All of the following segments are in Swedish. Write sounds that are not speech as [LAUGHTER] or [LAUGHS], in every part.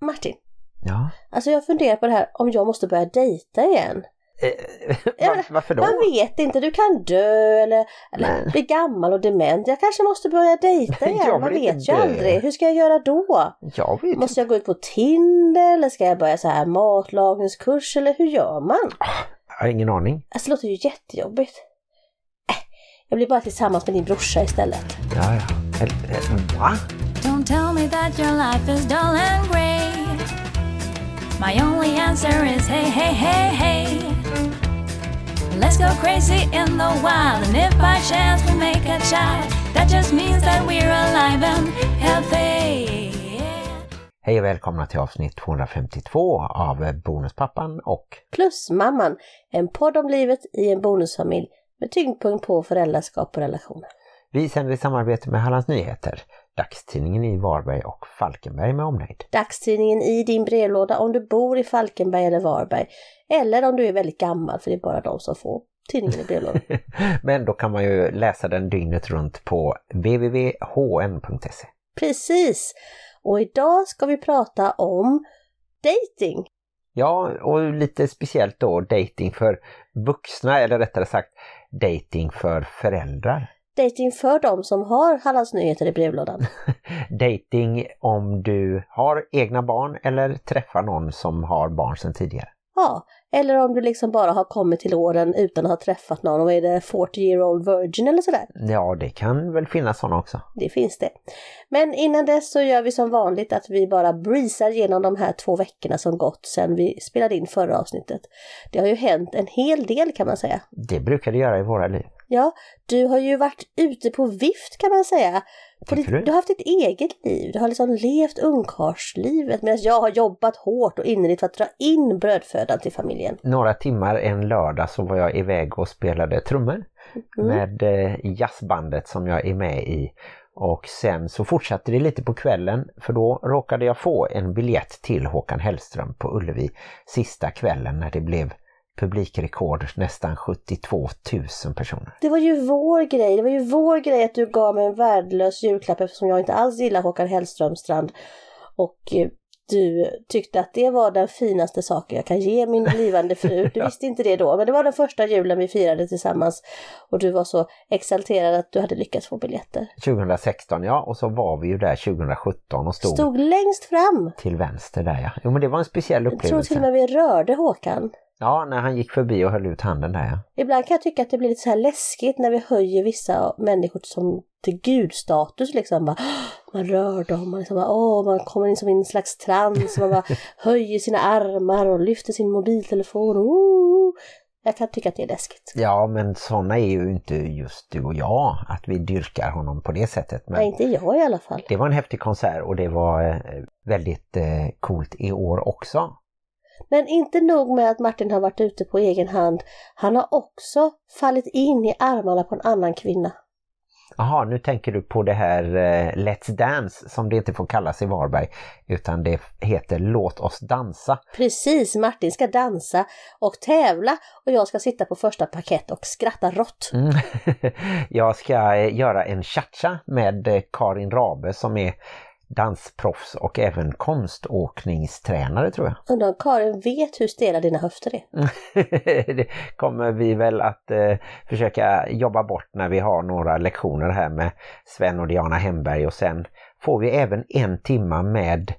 Martin, Ja. alltså jag funderar på det här om jag måste börja dejta igen. Eh, [LAUGHS] var, varför då? Jag vet inte, du kan dö eller, eller bli gammal och dement. Jag kanske måste börja dejta [LAUGHS] igen, Jag man vet ju aldrig. Hur ska jag göra då? Jag inte. Måste jag gå ut på Tinder eller ska jag börja så här matlagningskurs eller hur gör man? Jag har ingen aning. Alltså det låter ju jättejobbigt. Äh, jag blir bara tillsammans med din brorsa istället. Ja, ja. Eller, eh, Va? Don't tell me that your life is dull and grey. My only answer is hey, hey, hey, hey. Let's go crazy in the wild, and if by chance we make a child, that just means that we're alive and healthy. Hej och välkomna till avsnitt 252 av Bonuspappan och Plus Mamman, en podd om livet i en bonusfamilj med tyngdpunkt på föräldraskap och relationer. vi sänder i samarbete med Hallands Nyheter, dagstidningen i Varberg och Falkenberg med omnejd. Dagstidningen i din brevlåda om du bor i Falkenberg eller Varberg. Eller om du är väldigt gammal för det är bara de som får tidningen i brevlådan. [LAUGHS] Men då kan man ju läsa den dygnet runt på www.hn.se. Precis! Och idag ska vi prata om dating. Ja, och lite speciellt då dating för vuxna, eller rättare sagt dating för föräldrar. Dating för de som har Hallands Nyheter i brevlådan. [LAUGHS] Dating om du har egna barn eller träffar någon som har barn sedan tidigare. Ja, eller om du liksom bara har kommit till åren utan att ha träffat någon och är det 40 year old virgin eller sådär. Ja, det kan väl finnas sådana också. Det finns det. Men innan dess så gör vi som vanligt att vi bara breezar genom de här två veckorna som gått sedan vi spelade in förra avsnittet. Det har ju hänt en hel del kan man säga. Det brukar det göra i våra liv. Ja, du har ju varit ute på vift kan man säga. Ditt, du har haft ditt eget liv, du har liksom levt ungkarlslivet medan jag har jobbat hårt och innerligt för att dra in brödfödan till familjen. Några timmar en lördag så var jag iväg och spelade trummor Mm. med eh, jazzbandet som jag är med i. Och sen så fortsatte det lite på kvällen för då råkade jag få en biljett till Håkan Hellström på Ullevi sista kvällen när det blev publikrekord, nästan 72 000 personer. Det var ju vår grej, det var ju vår grej att du gav mig en värdelös julklapp eftersom jag inte alls gillar Håkan Hellströmstrand. Och eh, du tyckte att det var den finaste saken jag kan ge min [LAUGHS] blivande fru. Du visste inte det då, men det var den första julen vi firade tillsammans. Och du var så exalterad att du hade lyckats få biljetter. 2016 ja, och så var vi ju där 2017 och stod, Stod längst fram. till vänster där ja. Jo men det var en speciell Jag tror till upplevelse. och med vi rörde Håkan. Ja, när han gick förbi och höll ut handen där ja. Ibland kan jag tycka att det blir lite så här läskigt när vi höjer vissa människor som till gudstatus liksom. Bara, man rör dem, man, liksom bara, åh, man kommer in som i en slags trans, man bara [LAUGHS] höjer sina armar och lyfter sin mobiltelefon. Oh. Jag kan tycka att det är läskigt. Ja, men sådana är ju inte just du och jag, att vi dyrkar honom på det sättet. Men Nej, inte jag i alla fall. det var en häftig konsert och det var eh, väldigt eh, coolt i år också. Men inte nog med att Martin har varit ute på egen hand, han har också fallit in i armarna på en annan kvinna. Jaha, nu tänker du på det här eh, Let's Dance som det inte får kallas i Varberg utan det heter Låt oss dansa. Precis, Martin ska dansa och tävla och jag ska sitta på första parkett och skratta rått. Mm. [LAUGHS] Jag ska eh, göra en cha-cha med eh, Karin Rabe som är dansproffs och även konståkningstränare tror jag. Undrar om Karin vet hur stela dina höfter är? [LAUGHS] det kommer vi väl att eh, försöka jobba bort när vi har några lektioner här med Sven och Diana Hemberg och sen får vi även en timma med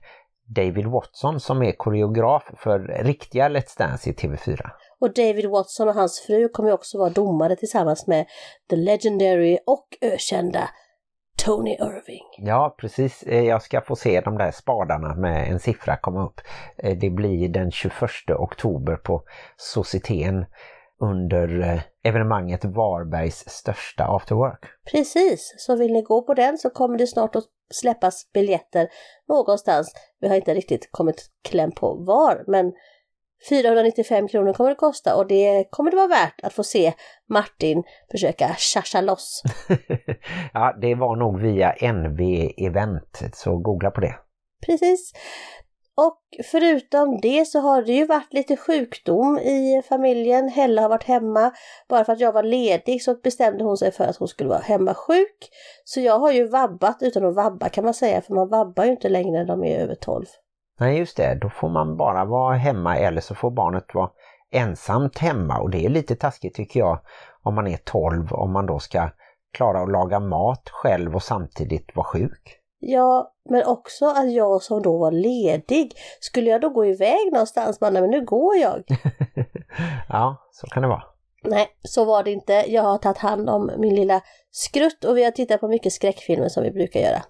David Watson som är koreograf för riktiga Let's Dance i TV4. Och David Watson och hans fru kommer också vara domare tillsammans med the legendary och ökända Tony Irving. Ja precis, Eh, jag ska få se de där spadarna med en siffra komma upp. Eh, Det blir den 21 oktober på Societeten under eh, evenemanget Varbergs största afterwork. Precis, så vill ni gå på den så kommer det snart att släppas biljetter någonstans. Vi har inte riktigt kommit kläm på var, men 495 kronor kommer det kosta och det kommer det vara värt att få se Martin försöka tjascha loss. [LAUGHS] ja, det var nog via NV Event, så googla på det. Precis. Och förutom det så har det ju varit lite sjukdom i familjen. Hella har varit hemma. Bara för att jag var ledig så bestämde hon sig för att hon skulle vara hemma sjuk. Så jag har ju vabbat utan att vabba kan man säga, för man vabbar ju inte längre när de är över 12. Nej just det, då får man bara vara hemma eller så får barnet vara ensamt hemma och det är lite taskigt tycker jag om man är 12 om man då ska klara att laga mat själv och samtidigt vara sjuk. Ja, men också att jag som då var ledig, skulle jag då gå iväg någonstans? Man, men nu går jag. [LAUGHS] ja, så kan det vara. Nej, så var det inte. Jag har tagit hand om min lilla skrutt och vi har tittat på mycket skräckfilmer som vi brukar göra.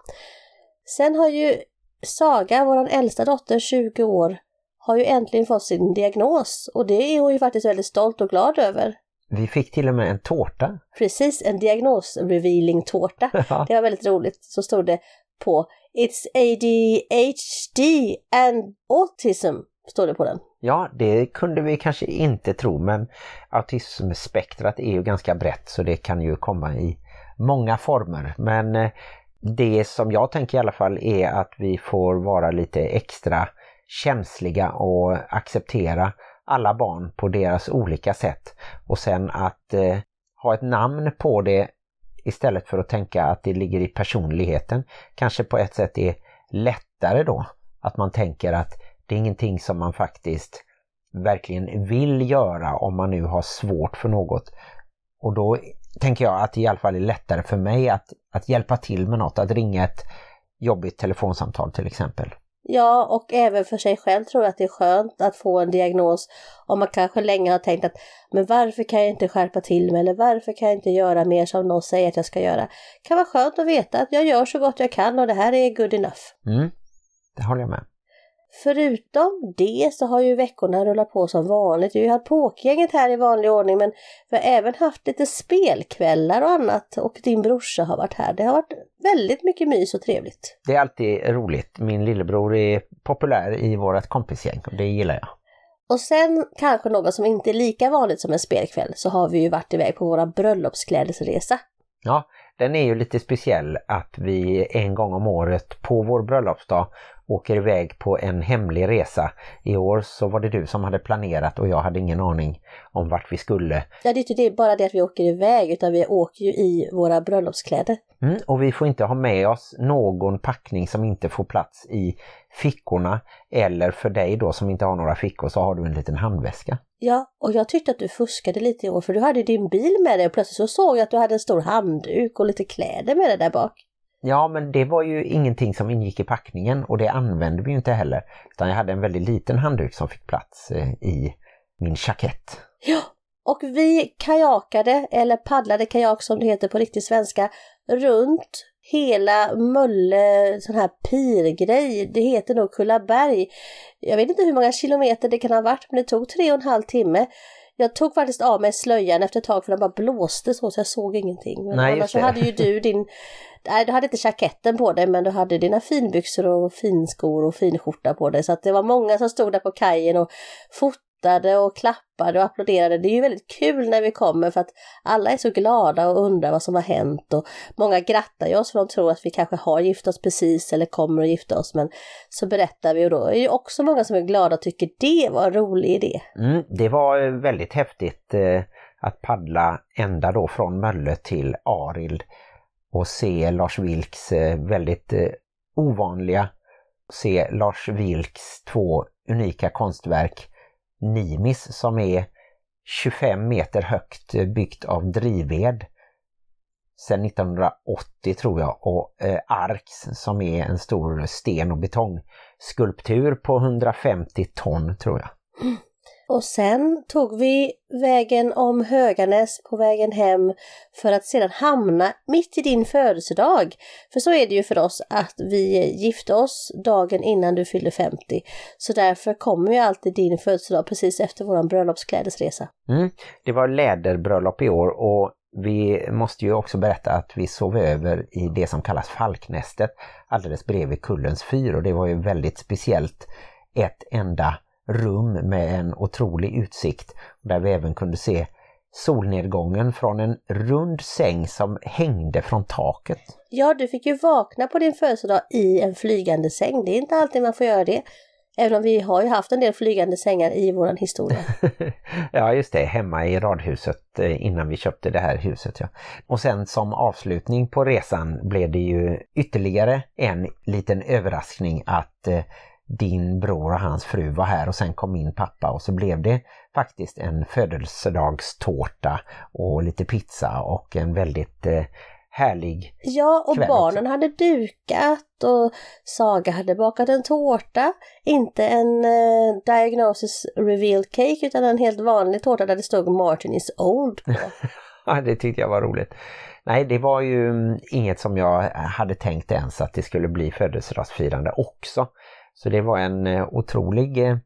Sen har ju Saga, vår äldsta dotter, 20 år, har ju äntligen fått sin diagnos och det är hon ju faktiskt väldigt stolt och glad över. Vi fick till och med en tårta. Precis, en diagnos-revealing-tårta. [LAUGHS] Ja. Det var väldigt roligt. Så stod det på It's ADHD and autism, står det på den. Ja, det kunde vi kanske inte tro men autismspektrat är ju ganska brett så det kan ju komma i många former. Men eh, det som jag tänker i alla fall är att vi får vara lite extra känsliga och acceptera alla barn på deras olika sätt. Och sen att eh, ha ett namn på det istället för att tänka att det ligger i personligheten kanske på ett sätt är lättare då. Att man tänker att det är ingenting som man faktiskt verkligen vill göra om man nu har svårt för något. Och då tänker jag att det i alla fall är lättare för mig att, att hjälpa till med något, att ringa ett jobbigt telefonsamtal till exempel. Ja, och även för sig själv tror jag att det är skönt att få en diagnos om man kanske länge har tänkt att men varför kan jag inte skärpa till mig eller varför kan jag inte göra mer som någon säger att jag ska göra. Det kan vara skönt att veta att jag gör så gott jag kan och det här är good enough. Mm, det håller jag med. Förutom det så har ju veckorna rullat på som vanligt. Vi har haft påkgänget här i vanlig ordning men vi har även haft lite spelkvällar och annat och din brorsa har varit här. Det har varit väldigt mycket mys och trevligt. Det är alltid roligt. Min lillebror är populär i vårt kompisgäng och det gillar jag. Och sen kanske något som inte är lika vanligt som en spelkväll så har vi ju varit iväg på våra bröllopsklädesresa. Ja, den är ju lite speciell att vi en gång om året på vår bröllopsdag åker iväg på en hemlig resa. I år så var det du som hade planerat och jag hade ingen aning om vart vi skulle. Ja, det är inte bara det att vi åker iväg utan vi åker ju i våra bröllopskläder. Mm, och vi får inte ha med oss någon packning som inte får plats i fickorna. Eller för dig då som inte har några fickor så har du en liten handväska. Ja, och jag tyckte att du fuskade lite i år för du hade din bil med dig och plötsligt så såg jag att du hade en stor handduk och lite kläder med dig där bak. Ja, men det var ju ingenting som ingick i packningen och det använde vi ju inte heller. Utan jag hade en väldigt liten handduk som fick plats eh, i min jackett. Ja, och vi kajakade, eller paddlade kajak som det heter på riktig svenska, runt hela Mölle sån här pirgrej. Det heter nog Kullaberg. Jag vet inte hur många kilometer det kan ha varit, men det tog tre och en halv timme. Jag tog faktiskt av mig slöjan efter ett tag för den bara blåste så, så jag såg ingenting. Men Nej, annars så hade ju du din, nej du hade inte jacketten på dig men du hade dina finbyxor och finskor och finskjorta på dig. Så att det var många som stod där på kajen och fotade tittade och klappade och applåderade. Det är ju väldigt kul när vi kommer för att alla är så glada och undrar vad som har hänt och många grattar ju oss för de tror att vi kanske har gift oss precis eller kommer att gifta oss men så berättar vi och då är det också många som är glada och tycker det var en rolig idé. Mm, det var väldigt häftigt eh, att paddla ända då från Mölle till Arild och se Lars Vilks eh, väldigt eh, ovanliga se Lars Vilks två unika konstverk Nimis som är 25 meter högt eh, byggt av drivved sedan 1980 tror jag. Och eh, Arx som är en stor sten- och betongskulptur på 150 ton tror jag. Mm. Och sen tog vi vägen om Höganäs på vägen hem för att sedan hamna mitt i din födelsedag. För så är det ju för oss att vi gifte oss dagen innan du fyllde 50. Så därför kommer ju alltid din födelsedag precis efter våran bröllopsklädesresa. Mm, det var läderbröllop i år och vi måste ju också berätta att vi sov över i det som kallas Falknästet alldeles bredvid Kullens fyr och det var ju väldigt speciellt ett enda rum med en otrolig utsikt där vi även kunde se solnedgången från en rund säng som hängde från taket. Ja, du fick ju vakna på din födelsedag i en flygande säng. Det är inte alltid man får göra det. Även om vi har ju haft en del flygande sängar i våran historia. [LAUGHS] ja just det, hemma i radhuset eh, innan vi köpte det här huset. Ja. Och sen som avslutning på resan blev det ju ytterligare en liten överraskning att eh, din bror och hans fru var här och sen kom min pappa och så blev det faktiskt en födelsedagstårta och lite pizza och en väldigt eh, härlig Ja, och barnen hade dukat och Saga hade bakat en tårta. Inte en eh, diagnosis revealed cake utan en helt vanlig tårta där det stod Martin is old på. [LAUGHS] Ja, det tyckte jag var roligt. Nej, det var ju mm, inget som jag hade tänkt ens att det skulle bli födelsedagsfirande också. Så det var en eh, otrolig eh,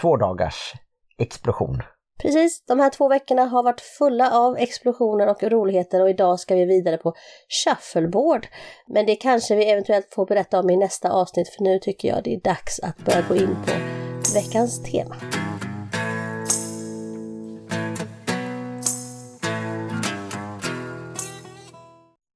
tvådagars explosion. Precis, de här två veckorna har varit fulla av explosioner och roligheter och idag ska vi vidare på shuffleboard. Men det kanske vi eventuellt får berätta om i nästa avsnitt för nu tycker jag det är dags att börja gå in på veckans tema.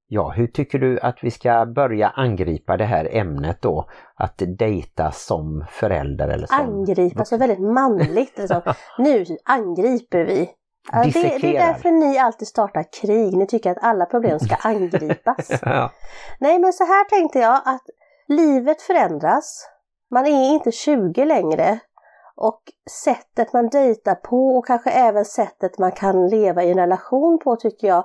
Ja, hur tycker du att vi ska börja angripa det här ämnet då? Att dejta som förälder eller som... Angripa, så väldigt manligt. Liksom. [LAUGHS] Nu angriper vi. Ja, det, det är därför ni alltid startar krig. Ni tycker att alla problem ska [LAUGHS] angripas. Ja, Nej, men så här tänkte jag att livet förändras. Man är inte 20 längre. Och sättet man dejtar på och kanske även sättet man kan leva i en relation på tycker jag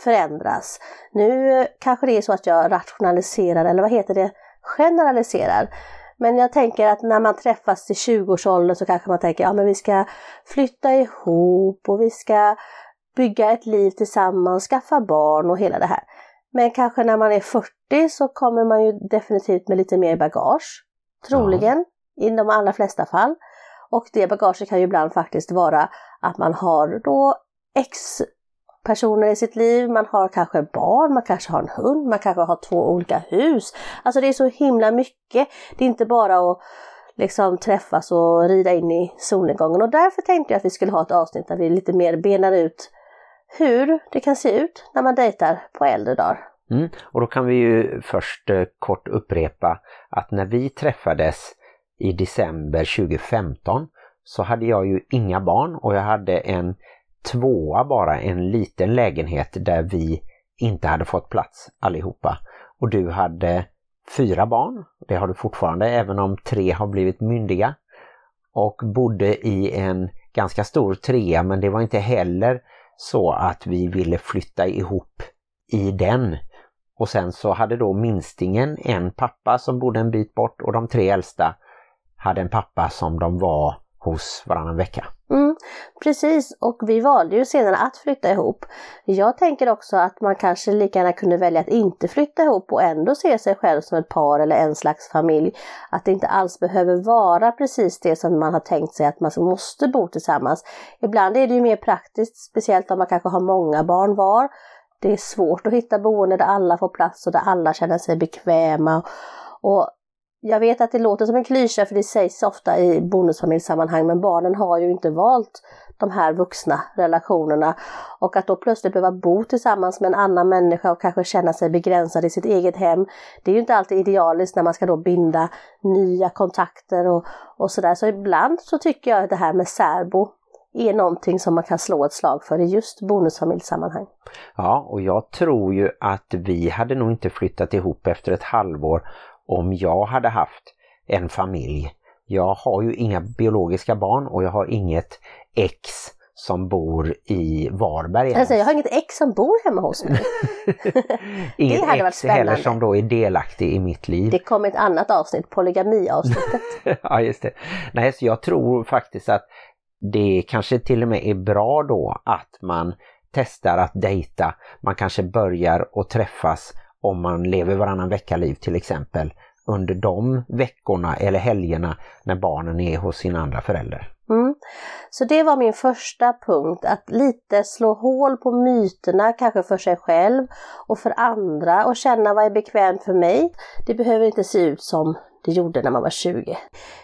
förändras. Nu kanske det är så att jag rationaliserar, eller vad heter det, generaliserar. Men jag tänker att när man träffas till 20-årsåldern så kanske man tänker ja men vi ska flytta ihop och vi ska bygga ett liv tillsammans, skaffa barn och hela det här. Men kanske när man är 40 så kommer man ju definitivt med lite mer bagage. Troligen, i de allra flesta fall. Och det bagaget kan ju ibland faktiskt vara att man har då ex personer i sitt liv, man har kanske barn, man kanske har en hund, man kanske har två olika hus. Alltså det är så himla mycket. Det är inte bara att liksom träffas och rida in i solnedgången och därför tänkte jag att vi skulle ha ett avsnitt där vi lite mer benar ut hur det kan se ut när man dejtar på äldre dagar. mm. Och då kan vi ju först eh, kort upprepa att när vi träffades i december 2015 så hade jag ju inga barn och jag hade en tvåa bara, en liten lägenhet där vi inte hade fått plats allihopa. Och du hade fyra barn, det har du fortfarande även om tre har blivit myndiga. Och bodde i en ganska stor trea men det var inte heller så att vi ville flytta ihop i den. Och sen så hade då minstingen en pappa som bodde en bit bort och de tre äldsta hade en pappa som de var hos varannan vecka. Mm, precis, och vi valde ju senare att flytta ihop. Jag tänker också att man kanske lika gärna kunde välja att inte flytta ihop och ändå se sig själv som ett par eller en slags familj. Att det inte alls behöver vara precis det som man har tänkt sig att man måste bo tillsammans. Ibland är det ju mer praktiskt, speciellt om man kanske har många barn var. Det är svårt att hitta boende där alla får plats och där alla känner sig bekväma. Och jag vet att det låter som en klyscha för det sägs ofta i bonusfamiljssammanhang men barnen har ju inte valt de här vuxna relationerna. Och att då plötsligt behöva bo tillsammans med en annan människa och kanske känna sig begränsad i sitt eget hem. Det är ju inte alltid idealiskt när man ska då binda nya kontakter och, och sådär. Så ibland så tycker jag att det här med särbo är någonting som man kan slå ett slag för i just bonusfamiljssammanhang. Ja, och jag tror ju att vi hade nog inte flyttat ihop efter ett halvår om jag hade haft en familj. Jag har ju inga biologiska barn och jag har inget ex som bor i Varberg. Alltså, jag har inget ex som bor hemma hos mig. [LAUGHS] Inget hade varit ex heller spännande. som då är delaktig i mitt liv. Det kommer ett annat avsnitt, polygami-avsnittet. [LAUGHS] ja, just det. Nej, så jag tror faktiskt att det kanske till och med är bra då att man testar att dejta. Man kanske börjar att träffas om man lever varannan vecka-liv till exempel under de veckorna eller helgerna när barnen är hos sin andra förälder. Mm. Så det var min första punkt, att lite slå hål på myterna, kanske för sig själv och för andra och känna vad är bekvämt för mig. Det behöver inte se ut som det gjorde när man var 20.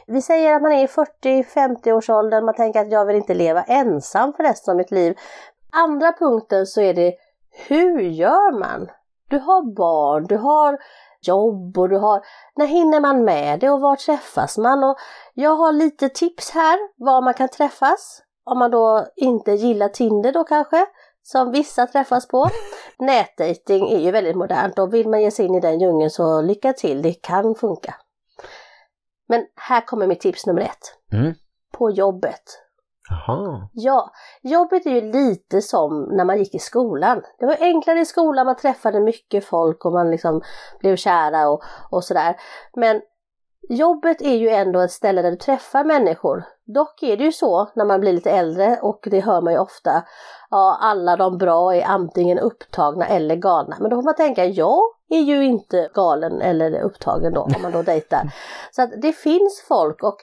Vi säger att man är i 40-50 års åldern, man tänker att jag vill inte leva ensam för resten av mitt liv. Andra punkten så är det, hur gör man? Du har barn, du har jobb och du har, när hinner man med det och var träffas man? Och jag har lite tips här var man kan träffas. Om man då inte gillar Tinder då kanske, som vissa träffas på. [LAUGHS] Nätdating är ju väldigt modernt och vill man ge sig in i den djungeln så lycka till, det kan funka. Men här kommer mitt tips nummer ett. Mm. På jobbet. Jaha. Ja, jobbet är ju lite som när man gick i skolan. Det var enklare i skolan, man träffade mycket folk och man liksom blev kära och, och sådär. Men jobbet är ju ändå ett ställe där du träffar människor. Dock är det ju så när man blir lite äldre och det hör man ju ofta, ja alla de bra är antingen upptagna eller galna. Men då får man tänka, jag är ju inte galen eller upptagen då om man då dejtar. [LAUGHS] Så att det finns folk och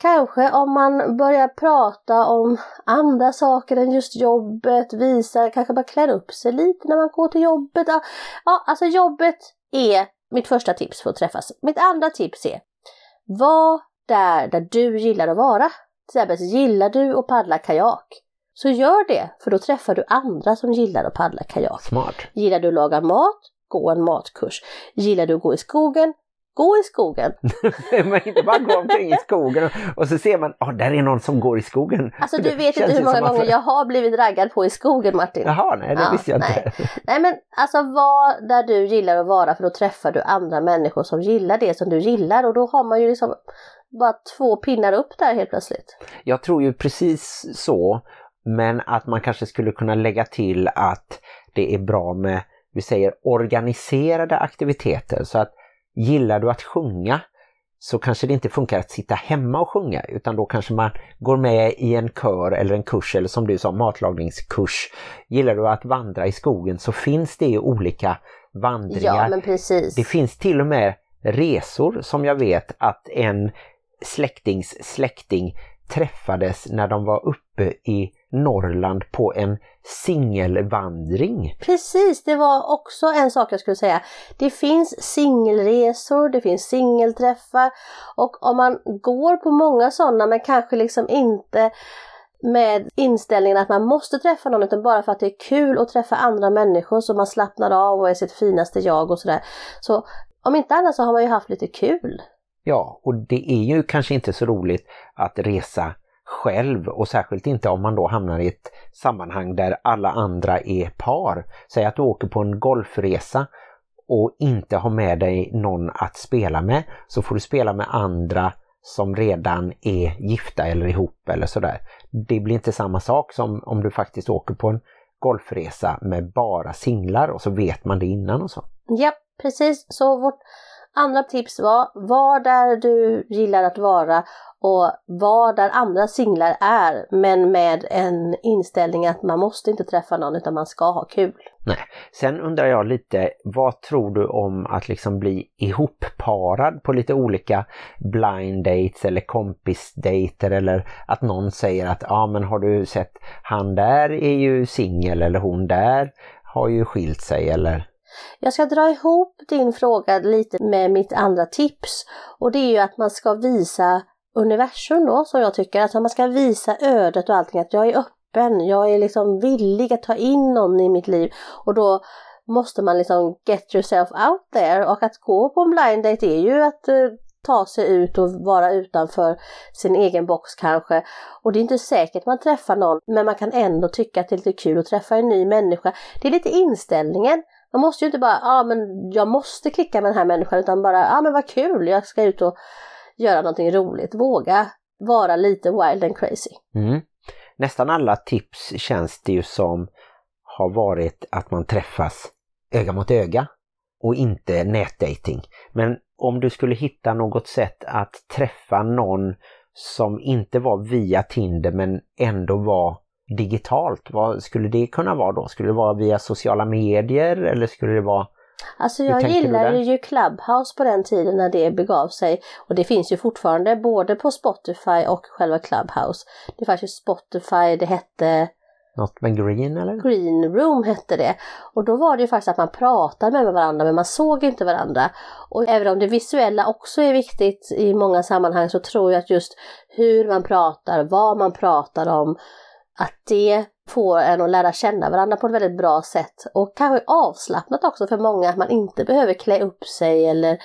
Kanske om man börjar prata om andra saker än just jobbet, visar, kanske bara klär upp sig lite när man går till jobbet. Ja, alltså jobbet är mitt första tips för att träffas. Mitt andra tips är, var där där du gillar att vara. Till exempel gillar du att paddla kajak, så gör det, för då träffar du andra som gillar att paddla kajak. Smart. Gillar du att laga mat, gå en matkurs. Gillar du att gå i skogen, gå i skogen. [LAUGHS] Men inte bara gå omkring i skogen och, så ser man, ja oh, där är någon som går i skogen. Alltså du vet inte hur många gånger jag har blivit raggad på i skogen Martin. Jaha, nej det ja, visste jag nej. inte. [LAUGHS] Nej men alltså var där du gillar att vara för då träffar du andra människor som gillar det som du gillar och då har man ju liksom bara två pinnar upp där helt plötsligt. Jag tror ju precis så, men att man kanske skulle kunna lägga till att det är bra med, vi säger organiserade aktiviteter så att Gillar du att sjunga så kanske det inte funkar att sitta hemma och sjunga utan då kanske man går med i en kör eller en kurs eller som du sa matlagningskurs. Gillar du att vandra i skogen så finns det olika vandringar. Ja, men precis. Det finns till och med resor som jag vet att en släktings släkting träffades när de var uppe i Norrland på en singelvandring. Precis, det var också en sak jag skulle säga. Det finns singelresor, det finns singelträffar och om man går på många sådana men kanske liksom inte med inställningen att man måste träffa någon utan bara för att det är kul att träffa andra människor så man slappnar av och är sitt finaste jag och sådär. Så om inte annat så har man ju haft lite kul. Ja, och det är ju kanske inte så roligt att resa själv och särskilt inte om man då hamnar i ett sammanhang där alla andra är par. Säg att du åker på en golfresa och inte har med dig någon att spela med så får du spela med andra som redan är gifta eller ihop eller sådär. Det blir inte samma sak som om du faktiskt åker på en golfresa med bara singlar och så vet man det innan och så. Ja, precis. Så vårt andra tips var, var där du gillar att vara och var där andra singlar är men med en inställning att man måste inte träffa någon utan man ska ha kul. Nej. Sen undrar jag lite, vad tror du om att liksom bli ihopparad på lite olika blind dates eller kompisdejter eller att någon säger att ja ah, men har du sett han där är ju singel eller hon där har ju skilt sig eller jag ska dra ihop din fråga lite med mitt andra tips och det är ju att man ska visa universum då som jag tycker, alltså man ska visa ödet och allting att jag är öppen, jag är liksom villig att ta in någon i mitt liv och då måste man liksom get yourself out there och att gå på en blind date är ju att eh, ta sig ut och vara utanför sin egen box kanske. Och det är inte säkert man träffar någon men man kan ändå tycka att det är lite kul att träffa en ny människa. Det är lite inställningen. Man måste ju inte bara, ja ah, men jag måste klicka med den här människan utan bara, ja ah, men vad kul, jag ska ut och göra någonting roligt. Våga vara lite wild and crazy. Mm. Nästan alla tips känns det ju som har varit att man träffas öga mot öga och inte nätdating. Men om du skulle hitta något sätt att träffa någon som inte var via Tinder men ändå var digitalt, vad skulle det kunna vara då? Skulle det vara via sociala medier eller skulle det vara Alltså jag gillade ju Clubhouse på den tiden när det begav sig. Och det finns ju fortfarande både på Spotify och själva Clubhouse. Det fanns ju Spotify, det hette något med Green eller? Green Room hette det. Och då var det ju faktiskt att man pratade med varandra men man såg inte varandra. Och även om det visuella också är viktigt i många sammanhang så tror jag att just hur man pratar, vad man pratar om, att det får en att lära känna varandra på ett väldigt bra sätt och kanske avslappnat också för många att man inte behöver klä upp sig eller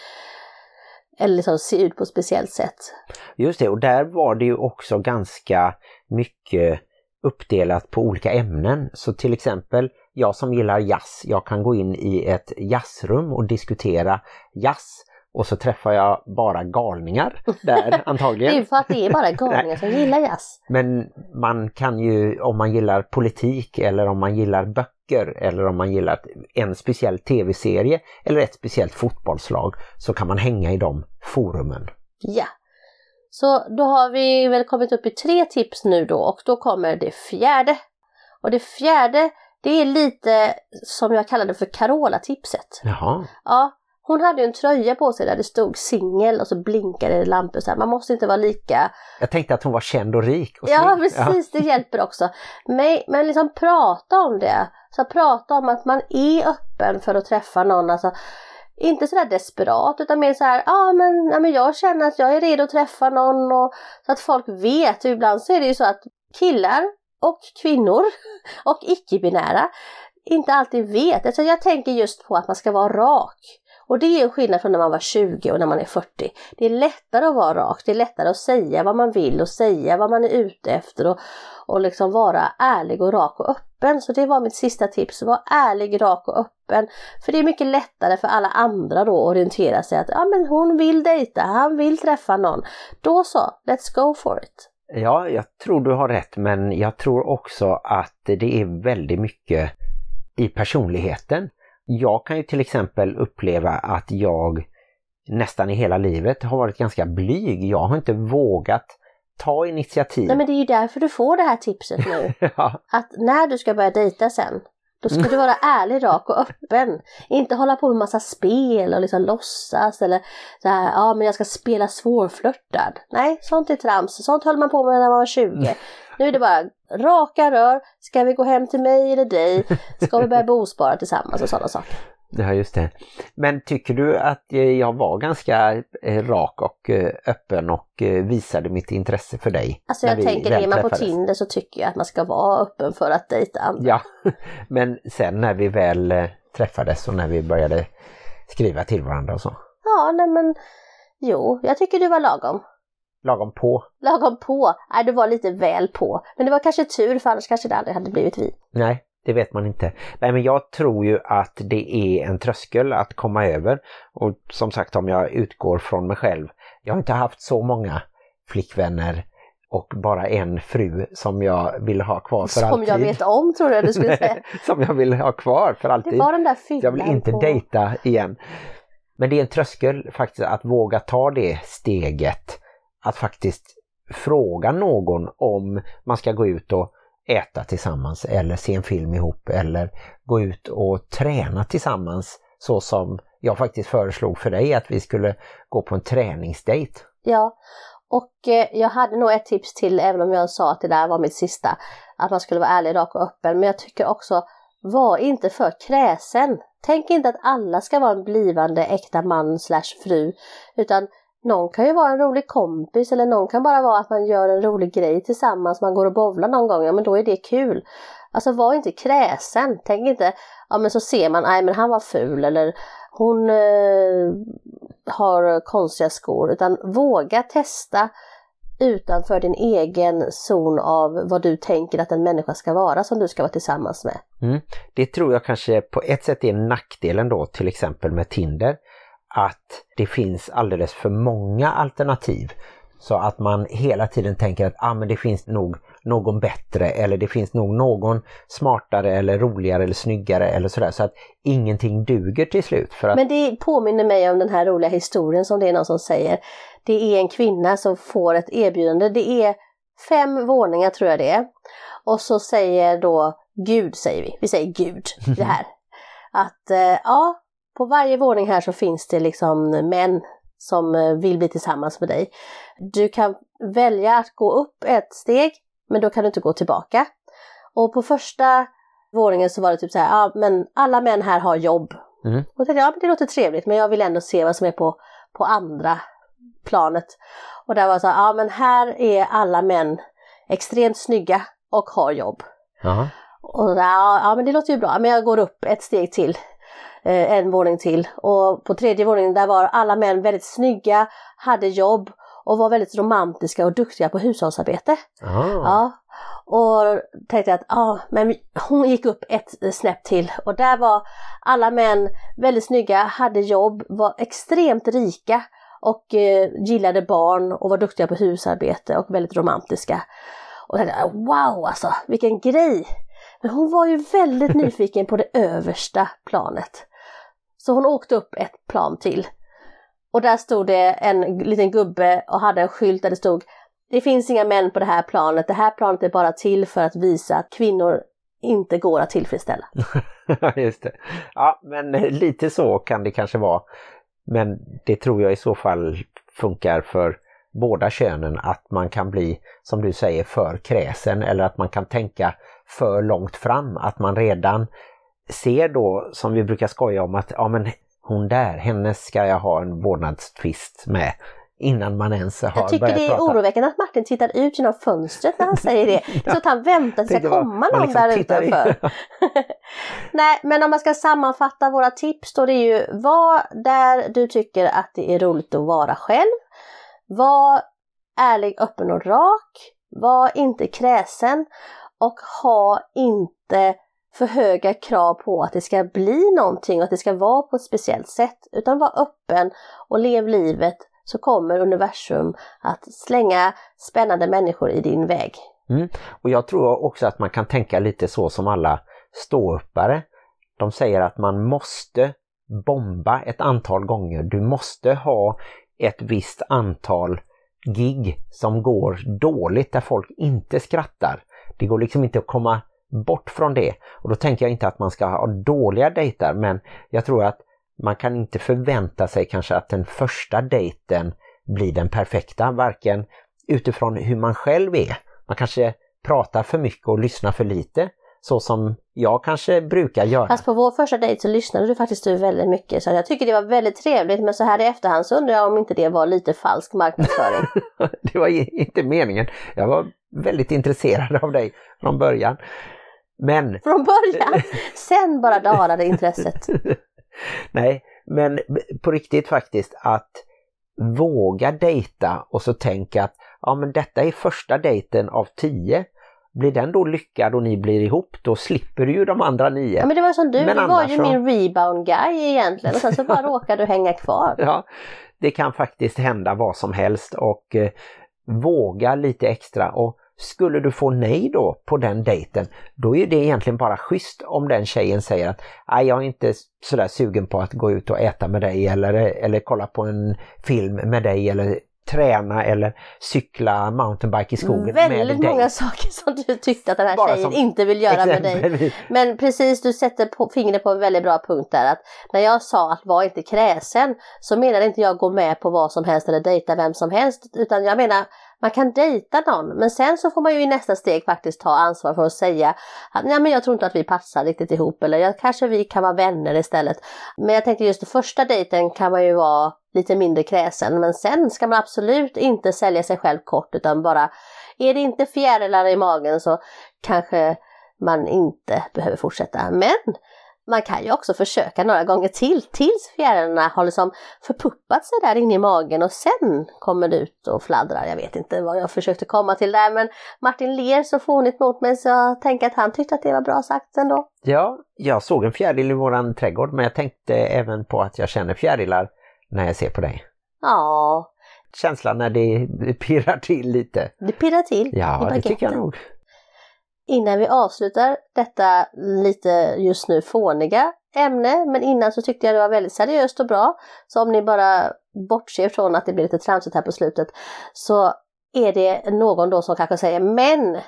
eller liksom se ut på ett speciellt sätt. Just det, och där var det ju också ganska mycket uppdelat på olika ämnen. Så till exempel, jag som gillar jazz, jag kan gå in i ett jazzrum och diskutera jazz och så träffar jag bara galningar där [LAUGHS] Det är antagligen. ju för att det är bara [LAUGHS] galningar som gillar jazz. Men man kan ju, om man gillar politik eller om man gillar böcker eller om man gillar en speciell tv-serie eller ett speciellt fotbollslag så kan man hänga i de forumen. Ja. Så då har vi väl kommit upp i tre tips nu då och då kommer det fjärde. Och det fjärde, det är lite som jag kallade för Carola-tipset. Jaha, Ja, hon hade ju en tröja på sig där det stod singel och så blinkade det lampor så här. Man måste inte vara lika... jag tänkte att hon var känd och rik. Och Ja, precis, det hjälper också. Men, men liksom prata om det. Så prata om att man är öppen för att träffa någon. Alltså, inte sådär desperat utan mer så här, ah, men, ja men jag känner att jag är redo att träffa någon och så att folk vet. Ibland så är det ju så att killar och kvinnor [LAUGHS] och icke-binära inte alltid vet. Alltså jag tänker just på att man ska vara rak. Och det är en skillnad från när man var 20 och när man är 40. Det är lättare att vara rak, det är lättare att säga vad man vill och säga vad man är ute efter och, och liksom vara ärlig och rak och öppen. Så det var mitt sista tips, var ärlig, rak och öppen. För det är mycket lättare för alla andra då att orientera sig att ja men hon vill dejta, han vill träffa någon. Då så, let's go for it. Ja, jag tror du har rätt men jag tror också att det är väldigt mycket i personligheten. Jag kan ju till exempel uppleva att jag nästan i hela livet har varit ganska blyg. Jag har inte vågat ta initiativ. Nej men det är ju därför du får det här tipset nu. [LAUGHS] ja, att när du ska börja dejta sen, då ska du vara ärlig, rak och öppen. Inte hålla på med massa spel och liksom låtsas eller så här, ja men jag ska spela svårflörtad. Nej, sånt är trams. Sånt höll man på med när man var 20. [LAUGHS] Nu är det bara raka rör. Ska vi gå hem till mig eller dig? Ska vi börja bospara tillsammans och sådana saker. Ja, just det. Men tycker du att eh, jag var ganska eh, rak och eh, öppen och visade mitt intresse för dig? Alltså jag tänker, är man på? Tinder så tycker jag att man ska vara öppen för att dejta andra. Ja, [LAUGHS] men sen när vi väl träffades och när vi började skriva till varandra och så. Ja, nej men jo, jag tycker du var lagom. Lagom på. Lagom på. Nej, du var lite väl på. Men det var kanske tur för annars kanske det aldrig hade blivit vi. Nej, det vet man inte. Nej, men jag tror ju att det är en tröskel att komma över. Och som sagt, om jag utgår från mig själv. Jag har inte haft så många flickvänner och bara en fru som jag vill ha kvar för Som alltid. jag vet om tror jag du skulle säga. [LAUGHS] som jag vill ha kvar för alltid. Det var den där Jag vill inte på... dejta igen. Men det är en tröskel faktiskt att våga ta det steget. Att faktiskt fråga någon om man ska gå ut och äta tillsammans eller se en film ihop eller gå ut och träna tillsammans så som jag faktiskt föreslog för dig att vi skulle gå på en träningsdate. Ja, och eh, jag hade nog ett tips till även om jag sa att det där var mitt sista. Att man skulle vara ärlig, rak och öppen. Men jag tycker också, var inte för kräsen. Tänk inte att alla ska vara en blivande äkta man slash fru. Utan någon kan ju vara en rolig kompis eller någon kan bara vara att man gör en rolig grej tillsammans. Man går och bowlar någon gång, ja men då är det kul. Alltså var inte kräsen. Tänk inte, ja men så ser man, nej men han var ful eller hon eh, har konstiga skor. Utan våga testa utanför din egen zon av vad du tänker att en människa ska vara som du ska vara tillsammans med. Mm. Det tror jag kanske på ett sätt är nackdelen då till exempel med Tinder. Att det finns alldeles för många alternativ. Så att man hela tiden tänker att ah, men det finns nog någon bättre eller det finns nog någon smartare eller roligare eller snyggare eller sådär. Så att ingenting duger till slut. För att, Men det påminner mig om den här roliga historien som det är någon som säger. Det är en kvinna som får ett erbjudande. Det är fem våningar tror jag det är. Och så säger då Gud, säger vi. Vi säger Gud, det här. [LAUGHS] Att eh, ja, på varje våning här så finns det liksom män som eh, vill bli tillsammans med dig. Du kan välja att gå upp ett steg, men då kan du inte gå tillbaka. Och på första våningen så var det typ så här, ja men alla män här har jobb. Mm. Och jag tänkte, ja men det låter trevligt, men jag vill ändå se vad som är på, på andra planet. Och där var det så här, ja men här är alla män extremt snygga och har jobb. Jaha. Och ja, ja men det låter ju bra, men jag går upp ett steg till. Eh, en våning till. Och på tredje våningen där var alla män väldigt snygga, hade jobb och var väldigt romantiska och duktiga på hushållsarbete. Ah. Ja. Och tänkte att ah, men hon gick upp ett snäpp till och där var alla män väldigt snygga, hade jobb, var extremt rika och eh, gillade barn och var duktiga på husarbete och väldigt romantiska. Och tänkte, wow alltså, vilken grej! Men hon var ju väldigt nyfiken på det översta planet. Så hon åkte upp ett plan till. Och där stod det en liten gubbe och hade en skylt där det stod Det finns inga män på det här planet, det här planet är bara till för att visa att kvinnor inte går att tillfredsställa. [LAUGHS] Just det. Ja, men lite så kan det kanske vara. Men det tror jag i så fall funkar för båda könen att man kan bli, som du säger, för kräsen eller att man kan tänka för långt fram. Att man redan ser då, som vi brukar skoja om, att ja men hon där, henne ska jag ha en vårdnadstvist med innan man ens har Jag tycker det är prata. oroväckande att Martin tittar ut genom fönstret när han [LAUGHS] säger det. Så att han väntar tills det ska komma någon liksom där utanför. [LAUGHS] Nej, men om man ska sammanfatta våra tips då det är ju var där du tycker att det är roligt att vara själv. Var ärlig, öppen och rak. Var inte kräsen och ha inte för höga krav på att det ska bli någonting och att det ska vara på ett speciellt sätt. Utan var öppen och lev livet så kommer universum att slänga spännande människor i din väg. Mm. Och jag tror också att man kan tänka lite så som alla ståuppare. De säger att man måste bomba ett antal gånger. Du måste ha ett visst antal gig som går dåligt där folk inte skrattar. Det går liksom inte att komma bort från det. Och då tänker jag inte att man ska ha dåliga dejter men jag tror att man kan inte förvänta sig kanske att den första dejten blir den perfekta, varken utifrån hur man själv är. Man kanske pratar för mycket och lyssnar för lite, så som jag kanske brukar göra. Fast på vår första dejt så lyssnade du faktiskt väldigt mycket så jag tycker det var väldigt trevligt men så här i efterhand så undrar jag om inte det var lite falsk marknadsföring. [LAUGHS] det var inte meningen. Jag var väldigt intresserad av dig från början. Men... Från början? Sen bara dalade intresset. [LAUGHS] Nej, men på riktigt faktiskt att våga dejta och så tänka att ja men detta är första dejten av tio. Blir den då lyckad och ni blir ihop då slipper du ju de andra nio. Ja men det var som du, men du var ju så... min rebound guy egentligen och sen så bara [LAUGHS] [LAUGHS] råkade du hänga kvar. Ja, det kan faktiskt hända vad som helst och eh, våga lite extra och skulle du få nej då på den dejten, då är det egentligen bara schysst om den tjejen säger att jag är inte sådär sugen på att gå ut och äta med dig eller, eller kolla på en film med dig eller träna eller cykla mountainbike i skogen Väldigt med dig. Väldigt många saker som du tyckte att den här Bara tjejen inte vill göra med dig. Men precis, du sätter på, fingret på en väldigt bra punkt där att när jag sa att var inte kräsen så menade inte jag gå med på vad som helst eller dejta vem som helst utan jag menar man kan dejta någon men sen så får man ju i nästa steg faktiskt ta ansvar för att säga att nej men jag tror inte att vi passar riktigt ihop eller jag, kanske vi kan vara vänner istället. Men jag tänkte just den första dejten kan man ju vara lite mindre kräsen men sen ska man absolut inte sälja sig själv kort utan bara är det inte fjärilar i magen så kanske man inte behöver fortsätta. Men man kan ju också försöka några gånger till tills fjärilarna har liksom förpuppat sig där inne i magen och sen kommer det ut och fladdrar. Jag vet inte vad jag försökte komma till där men Martin ler så fånigt mot mig så jag tänker att han tyckte att det var bra sagt ändå. Ja, jag såg en fjäril i våran trädgård men jag tänkte även på att jag känner fjärilar när jag ser på dig. Ja. Känslan när det pirrar till lite. Det pirrar till Ja, det tycker jag nog. Innan vi avslutar detta lite just nu fåniga ämne, men innan så tyckte jag det var väldigt seriöst och bra. Så om ni bara bortser från att det blir lite tramsigt här på slutet så är det någon då som kanske säger men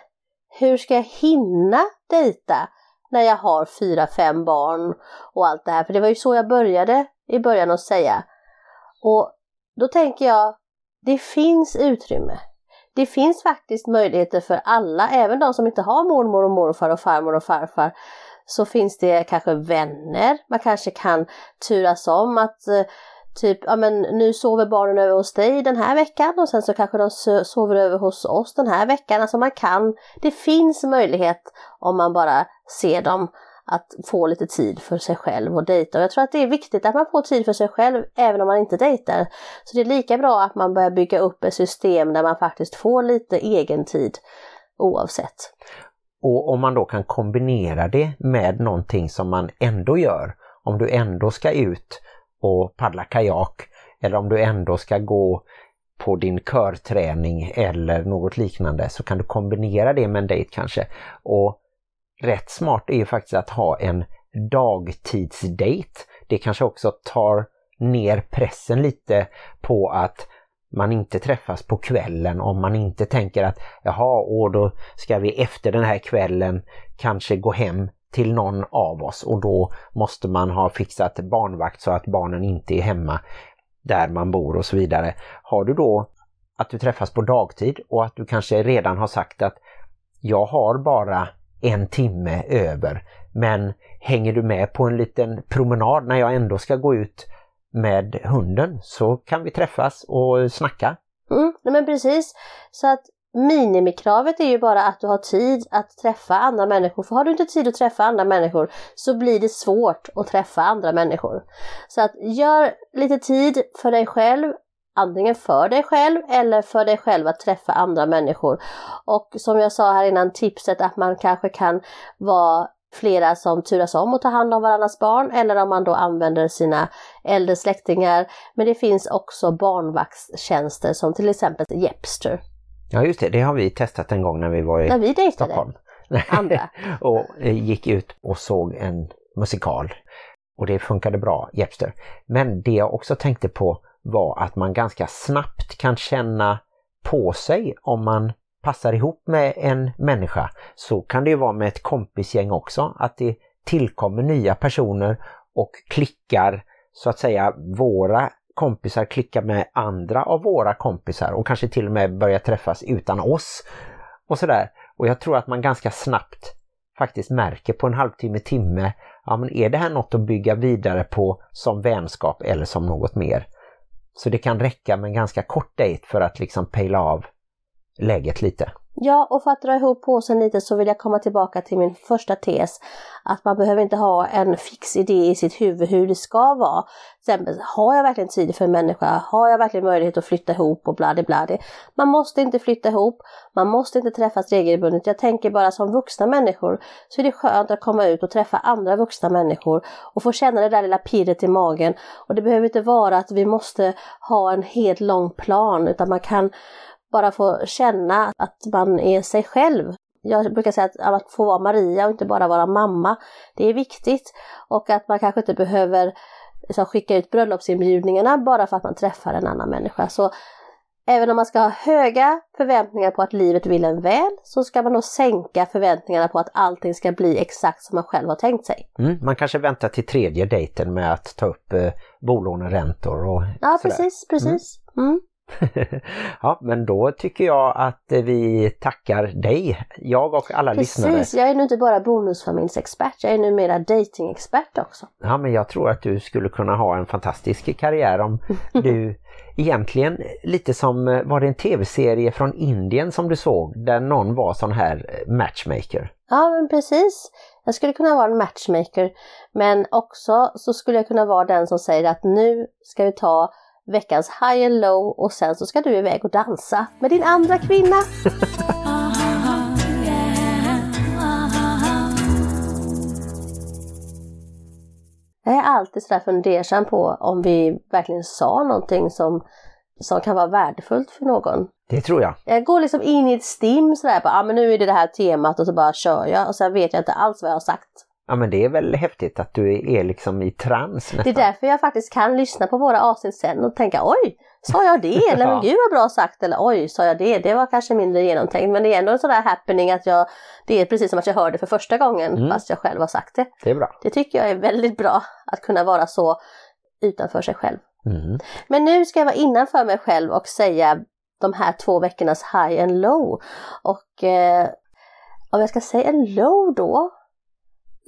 hur ska jag hinna dejta när jag har fyra, fem barn och allt det här? För det var ju så jag började i början att säga. Och då tänker jag, det finns utrymme det finns faktiskt möjligheter för alla, även de som inte har mormor och morfar och farmor och farfar, så finns det kanske vänner, man kanske kan turas om att eh, typ, ja men nu sover barnen över hos dig den här veckan och sen så kanske de sover över hos oss den här veckan. Alltså man kan, det finns möjlighet om man bara ser dem att få lite tid för sig själv och dejta. Och jag tror att det är viktigt att man får tid för sig själv även om man inte dejtar. Så det är lika bra att man börjar bygga upp ett system där man faktiskt får lite egen tid oavsett. Och om man då kan kombinera det med någonting som man ändå gör, om du ändå ska ut och paddla kajak eller om du ändå ska gå på din körträning eller något liknande så kan du kombinera det med en dejt kanske. Och rätt smart är ju faktiskt att ha en dagtidsdate. Det kanske också tar ner pressen lite på att man inte träffas på kvällen om man inte tänker att jaha, och då ska vi efter den här kvällen kanske gå hem till någon av oss och då måste man ha fixat barnvakt så att barnen inte är hemma där man bor och så vidare. Har du då att du träffas på dagtid och att du kanske redan har sagt att jag har bara en timme över men hänger du med på en liten promenad när jag ändå ska gå ut med hunden så kan vi träffas och snacka. Mm, men precis. Så att minimikravet är ju bara att du har tid att träffa andra människor. För har du inte tid att träffa andra människor så blir det svårt att träffa andra människor. Så att gör lite tid för dig själv, antingen för dig själv eller för dig själv att träffa andra människor. Och som jag sa här innan, tipset att man kanske kan vara flera som turas om att ta hand om varandras barn eller om man då använder sina äldre släktingar. Men det finns också barnvaktstjänster som till exempel Jepster. Ja just det, det har vi testat en gång när vi var i när vi dejtade. Stockholm. [LAUGHS] Andra. och eh, gick ut och såg en musikal. Och det funkade bra, Jepster. Men det jag också tänkte på var att man ganska snabbt kan känna på sig om man passar ihop med en människa. Så kan det ju vara med ett kompisgäng också, att det tillkommer nya personer och klickar så att säga våra kompisar klickar med andra av våra kompisar och kanske till och med börjar träffas utan oss. Och sådär. Och jag tror att man ganska snabbt faktiskt märker på en halvtimme, timme, ja men är det här något att bygga vidare på som vänskap eller som något mer? Så det kan räcka med en ganska kort dejt för att liksom pejla av läget lite. Ja, och för att dra ihop påsen lite så vill jag komma tillbaka till min första tes. Att man behöver inte ha en fix idé i sitt huvud hur det ska vara. Till exempel, har jag verkligen tid för en människa? Har jag verkligen möjlighet att flytta ihop och bladi bladi? Man måste inte flytta ihop, man måste inte träffas regelbundet. Jag tänker bara som vuxna människor så är det skönt att komma ut och träffa andra vuxna människor och få känna det där lilla pirret i magen. Och det behöver inte vara att vi måste ha en helt lång plan utan man kan bara få känna att man är sig själv. Jag brukar säga att, att få vara Maria och inte bara vara mamma, det är viktigt. Och att man kanske inte behöver liksom, skicka ut bröllopsinbjudningarna bara för att man träffar en annan människa. Så även om man ska ha höga förväntningar på att livet vill en väl så ska man nog sänka förväntningarna på att allting ska bli exakt som man själv har tänkt sig. Mm, man kanske väntar till tredje dejten med att ta upp eh, bolåneräntor och Ja, sådär. precis, precis. Mm. Mm. [LAUGHS] ja, men då tycker jag att vi tackar dig, jag och alla Precis, lyssnare. Precis, jag är nu inte bara bonusfamiljsexpert, jag är numera datingexpert också. Ja, men jag tror att du skulle kunna ha en fantastisk karriär om [LAUGHS] du egentligen lite som, var det en tv-serie från Indien som du såg där någon var sån här matchmaker? Ja, men precis. Jag skulle kunna vara en matchmaker, men också så skulle jag kunna vara den som säger att nu ska vi ta veckans high and low och sen så ska du iväg och dansa med din andra kvinna. Jag är alltid sådär fundersam på om vi verkligen sa någonting som, som kan vara värdefullt för någon. Det tror jag. Jag går liksom in i ett stim sådär, ja ah, men nu är det det här temat och så bara kör jag och sen vet jag inte alls vad jag har sagt. Ja men det är väl häftigt att du är liksom i trans nästan. Det är därför jag faktiskt kan lyssna på våra avsnitt sen och tänka oj, sa jag det? [LAUGHS] Eller men gud vad bra sagt eller oj, sa jag det? Det var kanske mindre genomtänkt men det är ändå en sån där happening att jag, det är precis som att jag hör det för första gången mm. fast jag själv har sagt det. Det är bra. Det tycker jag är väldigt bra att kunna vara så utanför sig själv. Mm. Men nu ska jag vara innanför mig själv och säga de här två veckornas high and low. Och eh, om jag ska säga en low då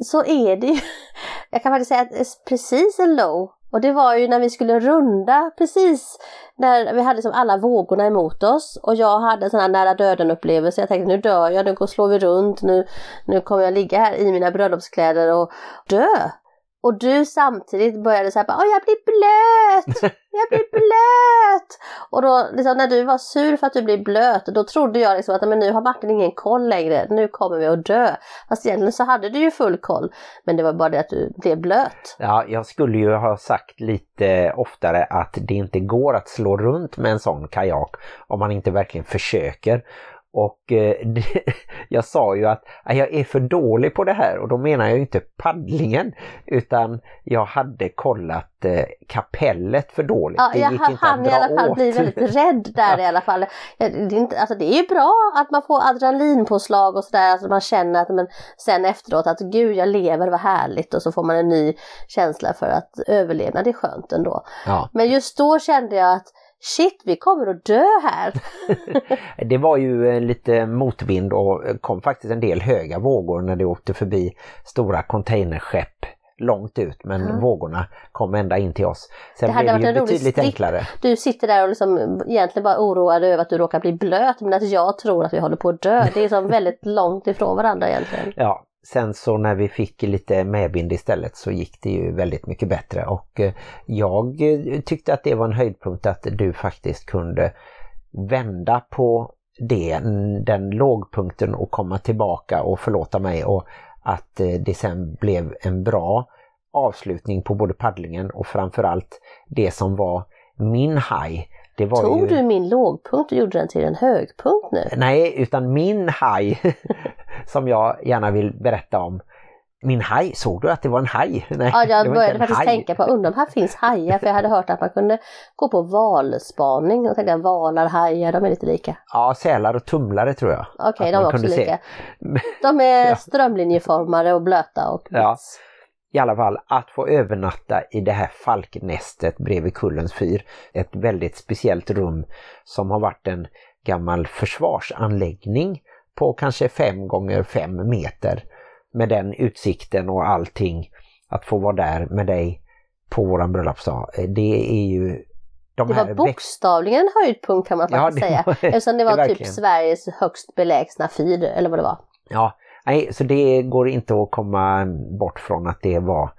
så är det ju, [LAUGHS] jag kan faktiskt säga att det är precis en low. Och det var ju när vi skulle runda precis när vi hade liksom alla vågorna emot oss och jag hade en sån här nära döden upplevelse. Jag tänkte nu dör jag, nu slår vi runt, nu, nu kommer jag ligga här i mina bröllopskläder och dö. Och du samtidigt började säga Åh jag blir blöt! Jag blir [LAUGHS] blöt! Och då liksom, när du var sur för att du blir blöt då trodde jag liksom att men nu har Martin ingen koll längre, nu kommer vi att dö. Fast egentligen så hade du ju full koll. Men det var bara det att du blev blöt. Ja, jag skulle ju ha sagt lite oftare att det inte går att slå runt med en sån kajak om man inte verkligen försöker. Och eh, [LAUGHS] det, jag sa ju att jag är för dålig på det här och då menar jag inte paddlingen utan jag hade kollat eh, kapellet för dåligt. Ja, det jag gick inte han att i dra alla fall åt. blir väldigt [LAUGHS] rädd där i alla fall. Det är, inte, alltså det är ju bra att man får adrenalinpåslag och sådär, alltså man känner att men sen efteråt att gud jag lever, vad härligt och så får man en ny känsla för att överlevnad det är skönt ändå. Ja, Men just då kände jag att shit vi kommer att dö här. [LAUGHS] det var ju eh, lite motvind och kom faktiskt en del höga vågor när det åkte förbi stora containerskepp långt ut men Ja. vågorna kom ända in till oss. Sen Det hade blev det ju betydligt enklare. Du sitter där och liksom egentligen bara oroad över att du råkar bli blöt men att jag tror att vi håller på att dö. Det är som [LAUGHS] väldigt långt ifrån varandra egentligen. Ja, sen så när vi fick lite medvind istället så gick det ju väldigt mycket bättre och eh, jag eh, tyckte att det var en höjdpunkt att du faktiskt kunde vända på det, den lågpunkten och komma tillbaka och förlåta mig och att eh, det sen blev en bra avslutning på både paddlingen och framförallt det som var min haj. Det var Tog ju... du min lågpunkt och gjorde den till en högpunkt nu? Nej, utan min haj [LAUGHS] som jag gärna vill berätta om. Min haj, såg du att det var en haj? [LAUGHS] Nej, Ja, jag började faktiskt haj. tänka på, undrar om här finns hajar? För jag hade hört att man kunde gå på valspaning och tänkte att valar, hajar, de är lite lika. Ja, sälar och tumlare tror jag. Okej, Att de är också kunde se. lika. [LAUGHS] De är strömlinjeformade och blöta och Ja. vits. I alla fall att få övernatta i det här falknästet bredvid Kullens fyr. Ett väldigt speciellt rum som har varit en gammal försvarsanläggning på kanske fem gånger fem meter. Med den utsikten och allting. Att få vara där med dig på våran bröllopsdag. Det är ju de Det var bokstavligen en höjdpunkt kan man Ja, faktiskt det säga. var- Eftersom det [LAUGHS] det var är typ. Sveriges högst belägsna fyr eller vad det var. Ja, nej, så det går inte att komma bort från att det var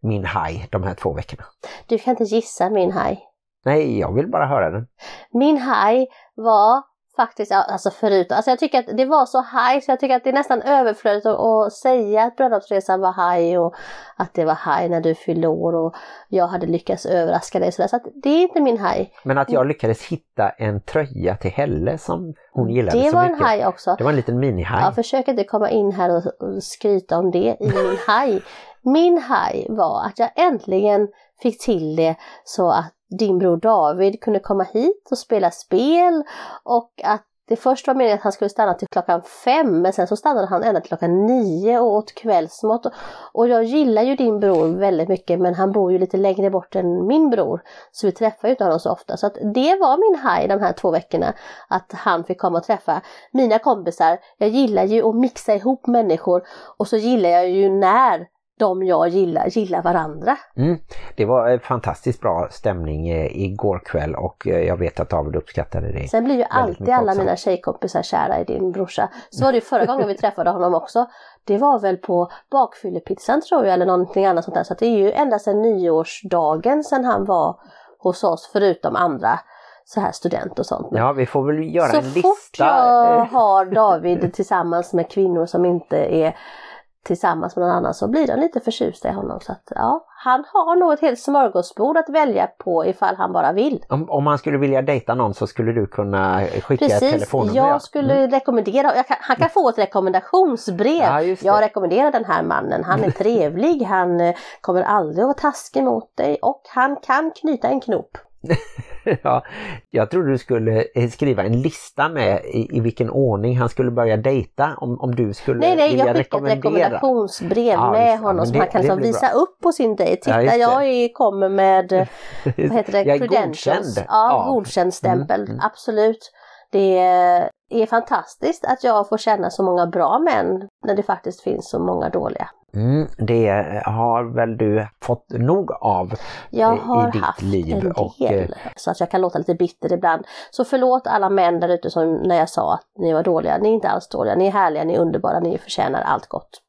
min haj de här två veckorna. Du kan inte gissa min haj. Nej, jag vill bara höra den. Min haj var faktiskt, alltså förut, alltså jag tycker att det var så haj så jag tycker att det är nästan överflödigt att, att säga att bröllopsresan var haj och att det var haj när du fyllde år och jag hade lyckats överraska dig. Så att det är inte min haj. Men att jag lyckades hitta en tröja till Helle som hon gillade Det så var en mycket. haj också. Det var en liten minihaj. Ja, försök inte komma in här och, skryta om det i min haj. Min haj var att jag äntligen fick till det så att din bror David kunde komma hit och spela spel och att det först var meningen att han skulle stanna till klockan fem men sen så stannade han ända till klockan nio och åt kvällsmat. Och jag gillar ju din bror väldigt mycket men han bor ju lite längre bort än min bror. Så vi träffar ju inte honom så ofta. Så att det var min haj de här två veckorna. Att han fick komma och träffa mina kompisar. Jag gillar ju att mixa ihop människor och så gillar jag ju när de jag gillar gillar varandra. Mm. Det var en fantastiskt bra stämning eh, igår kväll och eh, jag vet att David uppskattade det. Sen blir ju alltid alla mina tjejkompisar kära i din brorsa. Så var det ju förra gången vi träffade honom också. Det var väl på bakfyllepizzan tror jag eller någonting annat sånt där. Så det är ju ända sedan nyårsdagen sedan han var hos oss förutom andra så här student och sånt. Men Ja, vi får väl göra så en fort lista. jag eh, har David tillsammans med kvinnor som inte är tillsammans med någon annan så blir de lite förtjusta i honom. Så att, ja, han har nog ett helt smörgåsbord att välja på ifall han bara vill. Om, om man skulle vilja dejta någon så skulle du kunna skicka ett Precis, telefonnummer. ja. jag skulle rekommendera, jag kan, han kan få ett rekommendationsbrev. Ja, jag rekommenderar den här mannen, han är trevlig, han eh, kommer aldrig att vara taskig mot dig och han kan knyta en knop. [LAUGHS] ja, jag trodde du skulle eh, skriva en lista med i, i vilken ordning han skulle börja dejta om, om du skulle Nej, nej, vilja jag skickar ett rekommendera. rekommendationsbrev Ja, med just det. honom Men som det- han kan det liksom visa upp på sin dejt. Titta, det. jag är, kommer med, [LAUGHS] vad heter det, Jag är credentials. godkänd. Ja, Ja. godkänd stämpel, Mm, mm. absolut. Det är fantastiskt att jag får känna så många bra män när det faktiskt finns så många dåliga. Mm, det har väl du fått nog av Jag eh, har i ditt haft liv. en och, del, eh, så att jag kan låta lite bitter ibland. Så förlåt alla män där ute som när jag sa att ni var dåliga. Ni är inte alls dåliga, ni är härliga, ni är underbara, ni förtjänar allt gott.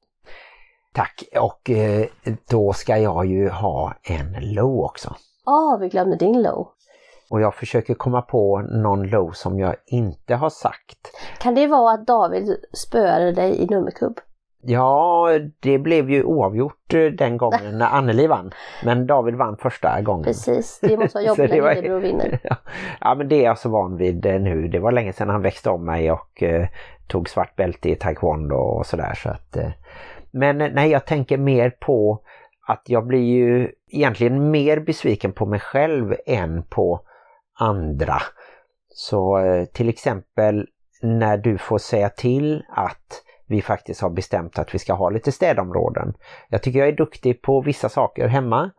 Tack och eh, då ska jag ju ha en low också. Åh, vi glömde din low. Och jag försöker komma på någon low som jag inte har sagt. Kan det vara att David spöade dig i nummerkubb? Ja, det blev ju oavgjort eh, den gången när Anneli vann. Men David vann första gången. Precis, det måste vara [LAUGHS] jobbigt när var- lillebror vinner. [LAUGHS] Ja. ja men det är jag så van vid eh, nu. Det var länge sedan han växte om mig och eh, tog svart bälte i taekwondo och sådär. Så att, eh, men eh, nej, jag tänker mer på att jag blir ju egentligen mer besviken på mig själv än på andra. Så eh, till exempel när du får säga till att vi faktiskt har bestämt att vi ska ha lite städområden. Jag tycker jag är duktig på vissa saker hemma.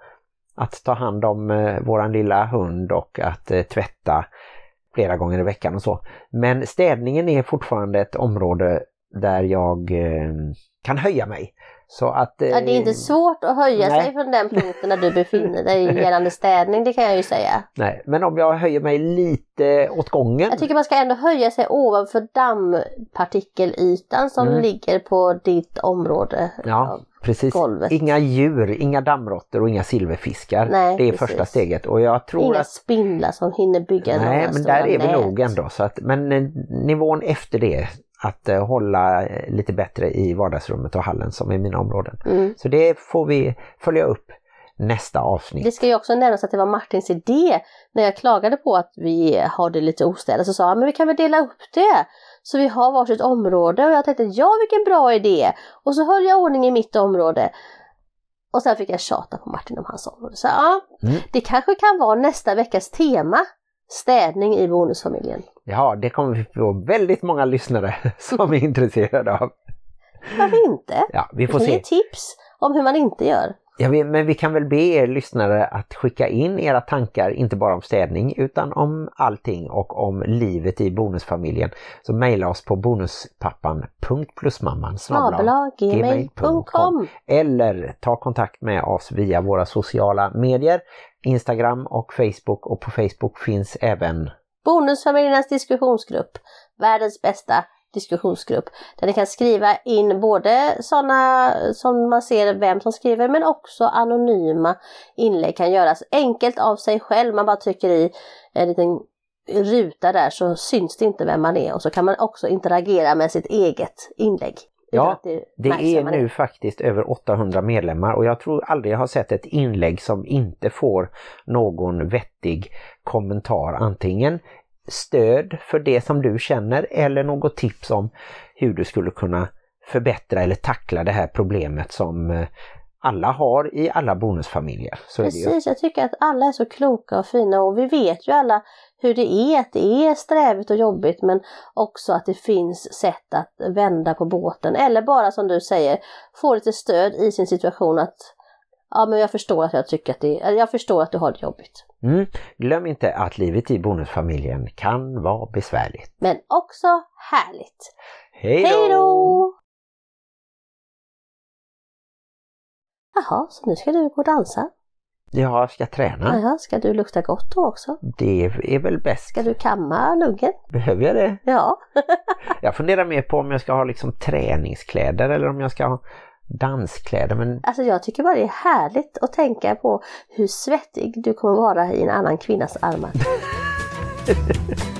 Att ta hand om eh, våran lilla hund och att eh, tvätta flera gånger i veckan och så. Men städningen är fortfarande ett område där jag eh, kan höja mig. Så att, eh, Ja, det är inte svårt att höja nej. sig från den punkten när du [LAUGHS] befinner dig gällande städning, det kan jag ju säga. Nej, men om jag höjer mig lite åt gången. Jag tycker man ska ändå höja sig ovanför dammpartikelytan som Mm. ligger på ditt område. Ja, precis. golvet. Inga djur, inga dammråttor och inga silverfiskar. Nej, det är precis. första steget och jag tror Inga att spindlar som hinner bygga Nej, men där är vi nät. nog ändå. Så att, men eh, nivån efter det, att eh, hålla eh, lite bättre i vardagsrummet och hallen som är mina områden. Mm. Så det får vi följa upp nästa avsnitt. Det ska ju också nämnas att det var Martins idé när jag klagade på att vi har det lite ostädat så sa han men vi kan väl dela upp det så vi har varsitt område och jag tänkte ja vilken bra idé och så höll jag ordning i mitt område och sen fick jag tjata på Martin om hans område. Så ja, Mm. det kanske kan vara nästa veckas tema städning i bonusfamiljen. Ja, det kommer vi få väldigt många lyssnare [LAUGHS] som är [LAUGHS] intresserade av. Varför inte? Ja, vi får se. tips om hur man inte gör. Vi- men vi kan väl be er lyssnare att skicka in era tankar, inte bara om städning utan om allting och om livet i bonusfamiljen. Så mejla oss på bonuspappan.plusmamman eller ta kontakt med oss via våra sociala medier, Instagram och Facebook och på Facebook finns även Bonusfamiljernas diskussionsgrupp. Världens bästa diskussionsgrupp. Där ni kan skriva in både sådana som man ser vem som skriver men också anonyma inlägg kan göras enkelt av sig själv. Man bara trycker i en liten ruta där så syns det inte vem man är och så kan man också interagera med sitt eget inlägg. Ja, det är nu faktiskt över 800 medlemmar och jag tror aldrig jag har sett ett inlägg som inte får någon vettig kommentar. Antingen stöd för det som du känner eller något tips om hur du skulle kunna förbättra eller tackla det här problemet som eh, alla har i alla bonusfamiljer. Så. Precis, jag tycker att alla är så kloka och fina och vi vet ju alla hur det är, att det är strävigt och jobbigt men också att det finns sätt att vända på båten eller bara som du säger få lite stöd i sin situation att ja men jag förstår att jag tycker att det eller jag förstår att du har det jobbigt. Mm. Glöm inte att livet i bonusfamiljen kan vara besvärligt. Men också härligt. Hej då! Jaha, så nu ska du gå och dansa? Jag ska träna. Jaha, ska du lukta gott då också? Det är väl bäst. Ska du kamma luggen? Behöver jag det? Ja. [LAUGHS] Jag funderar mer på om jag ska ha liksom träningskläder eller om jag ska ha danskläder. Men Alltså jag tycker bara det är härligt att tänka på hur svettig du kommer vara i en annan kvinnas armar. [LAUGHS]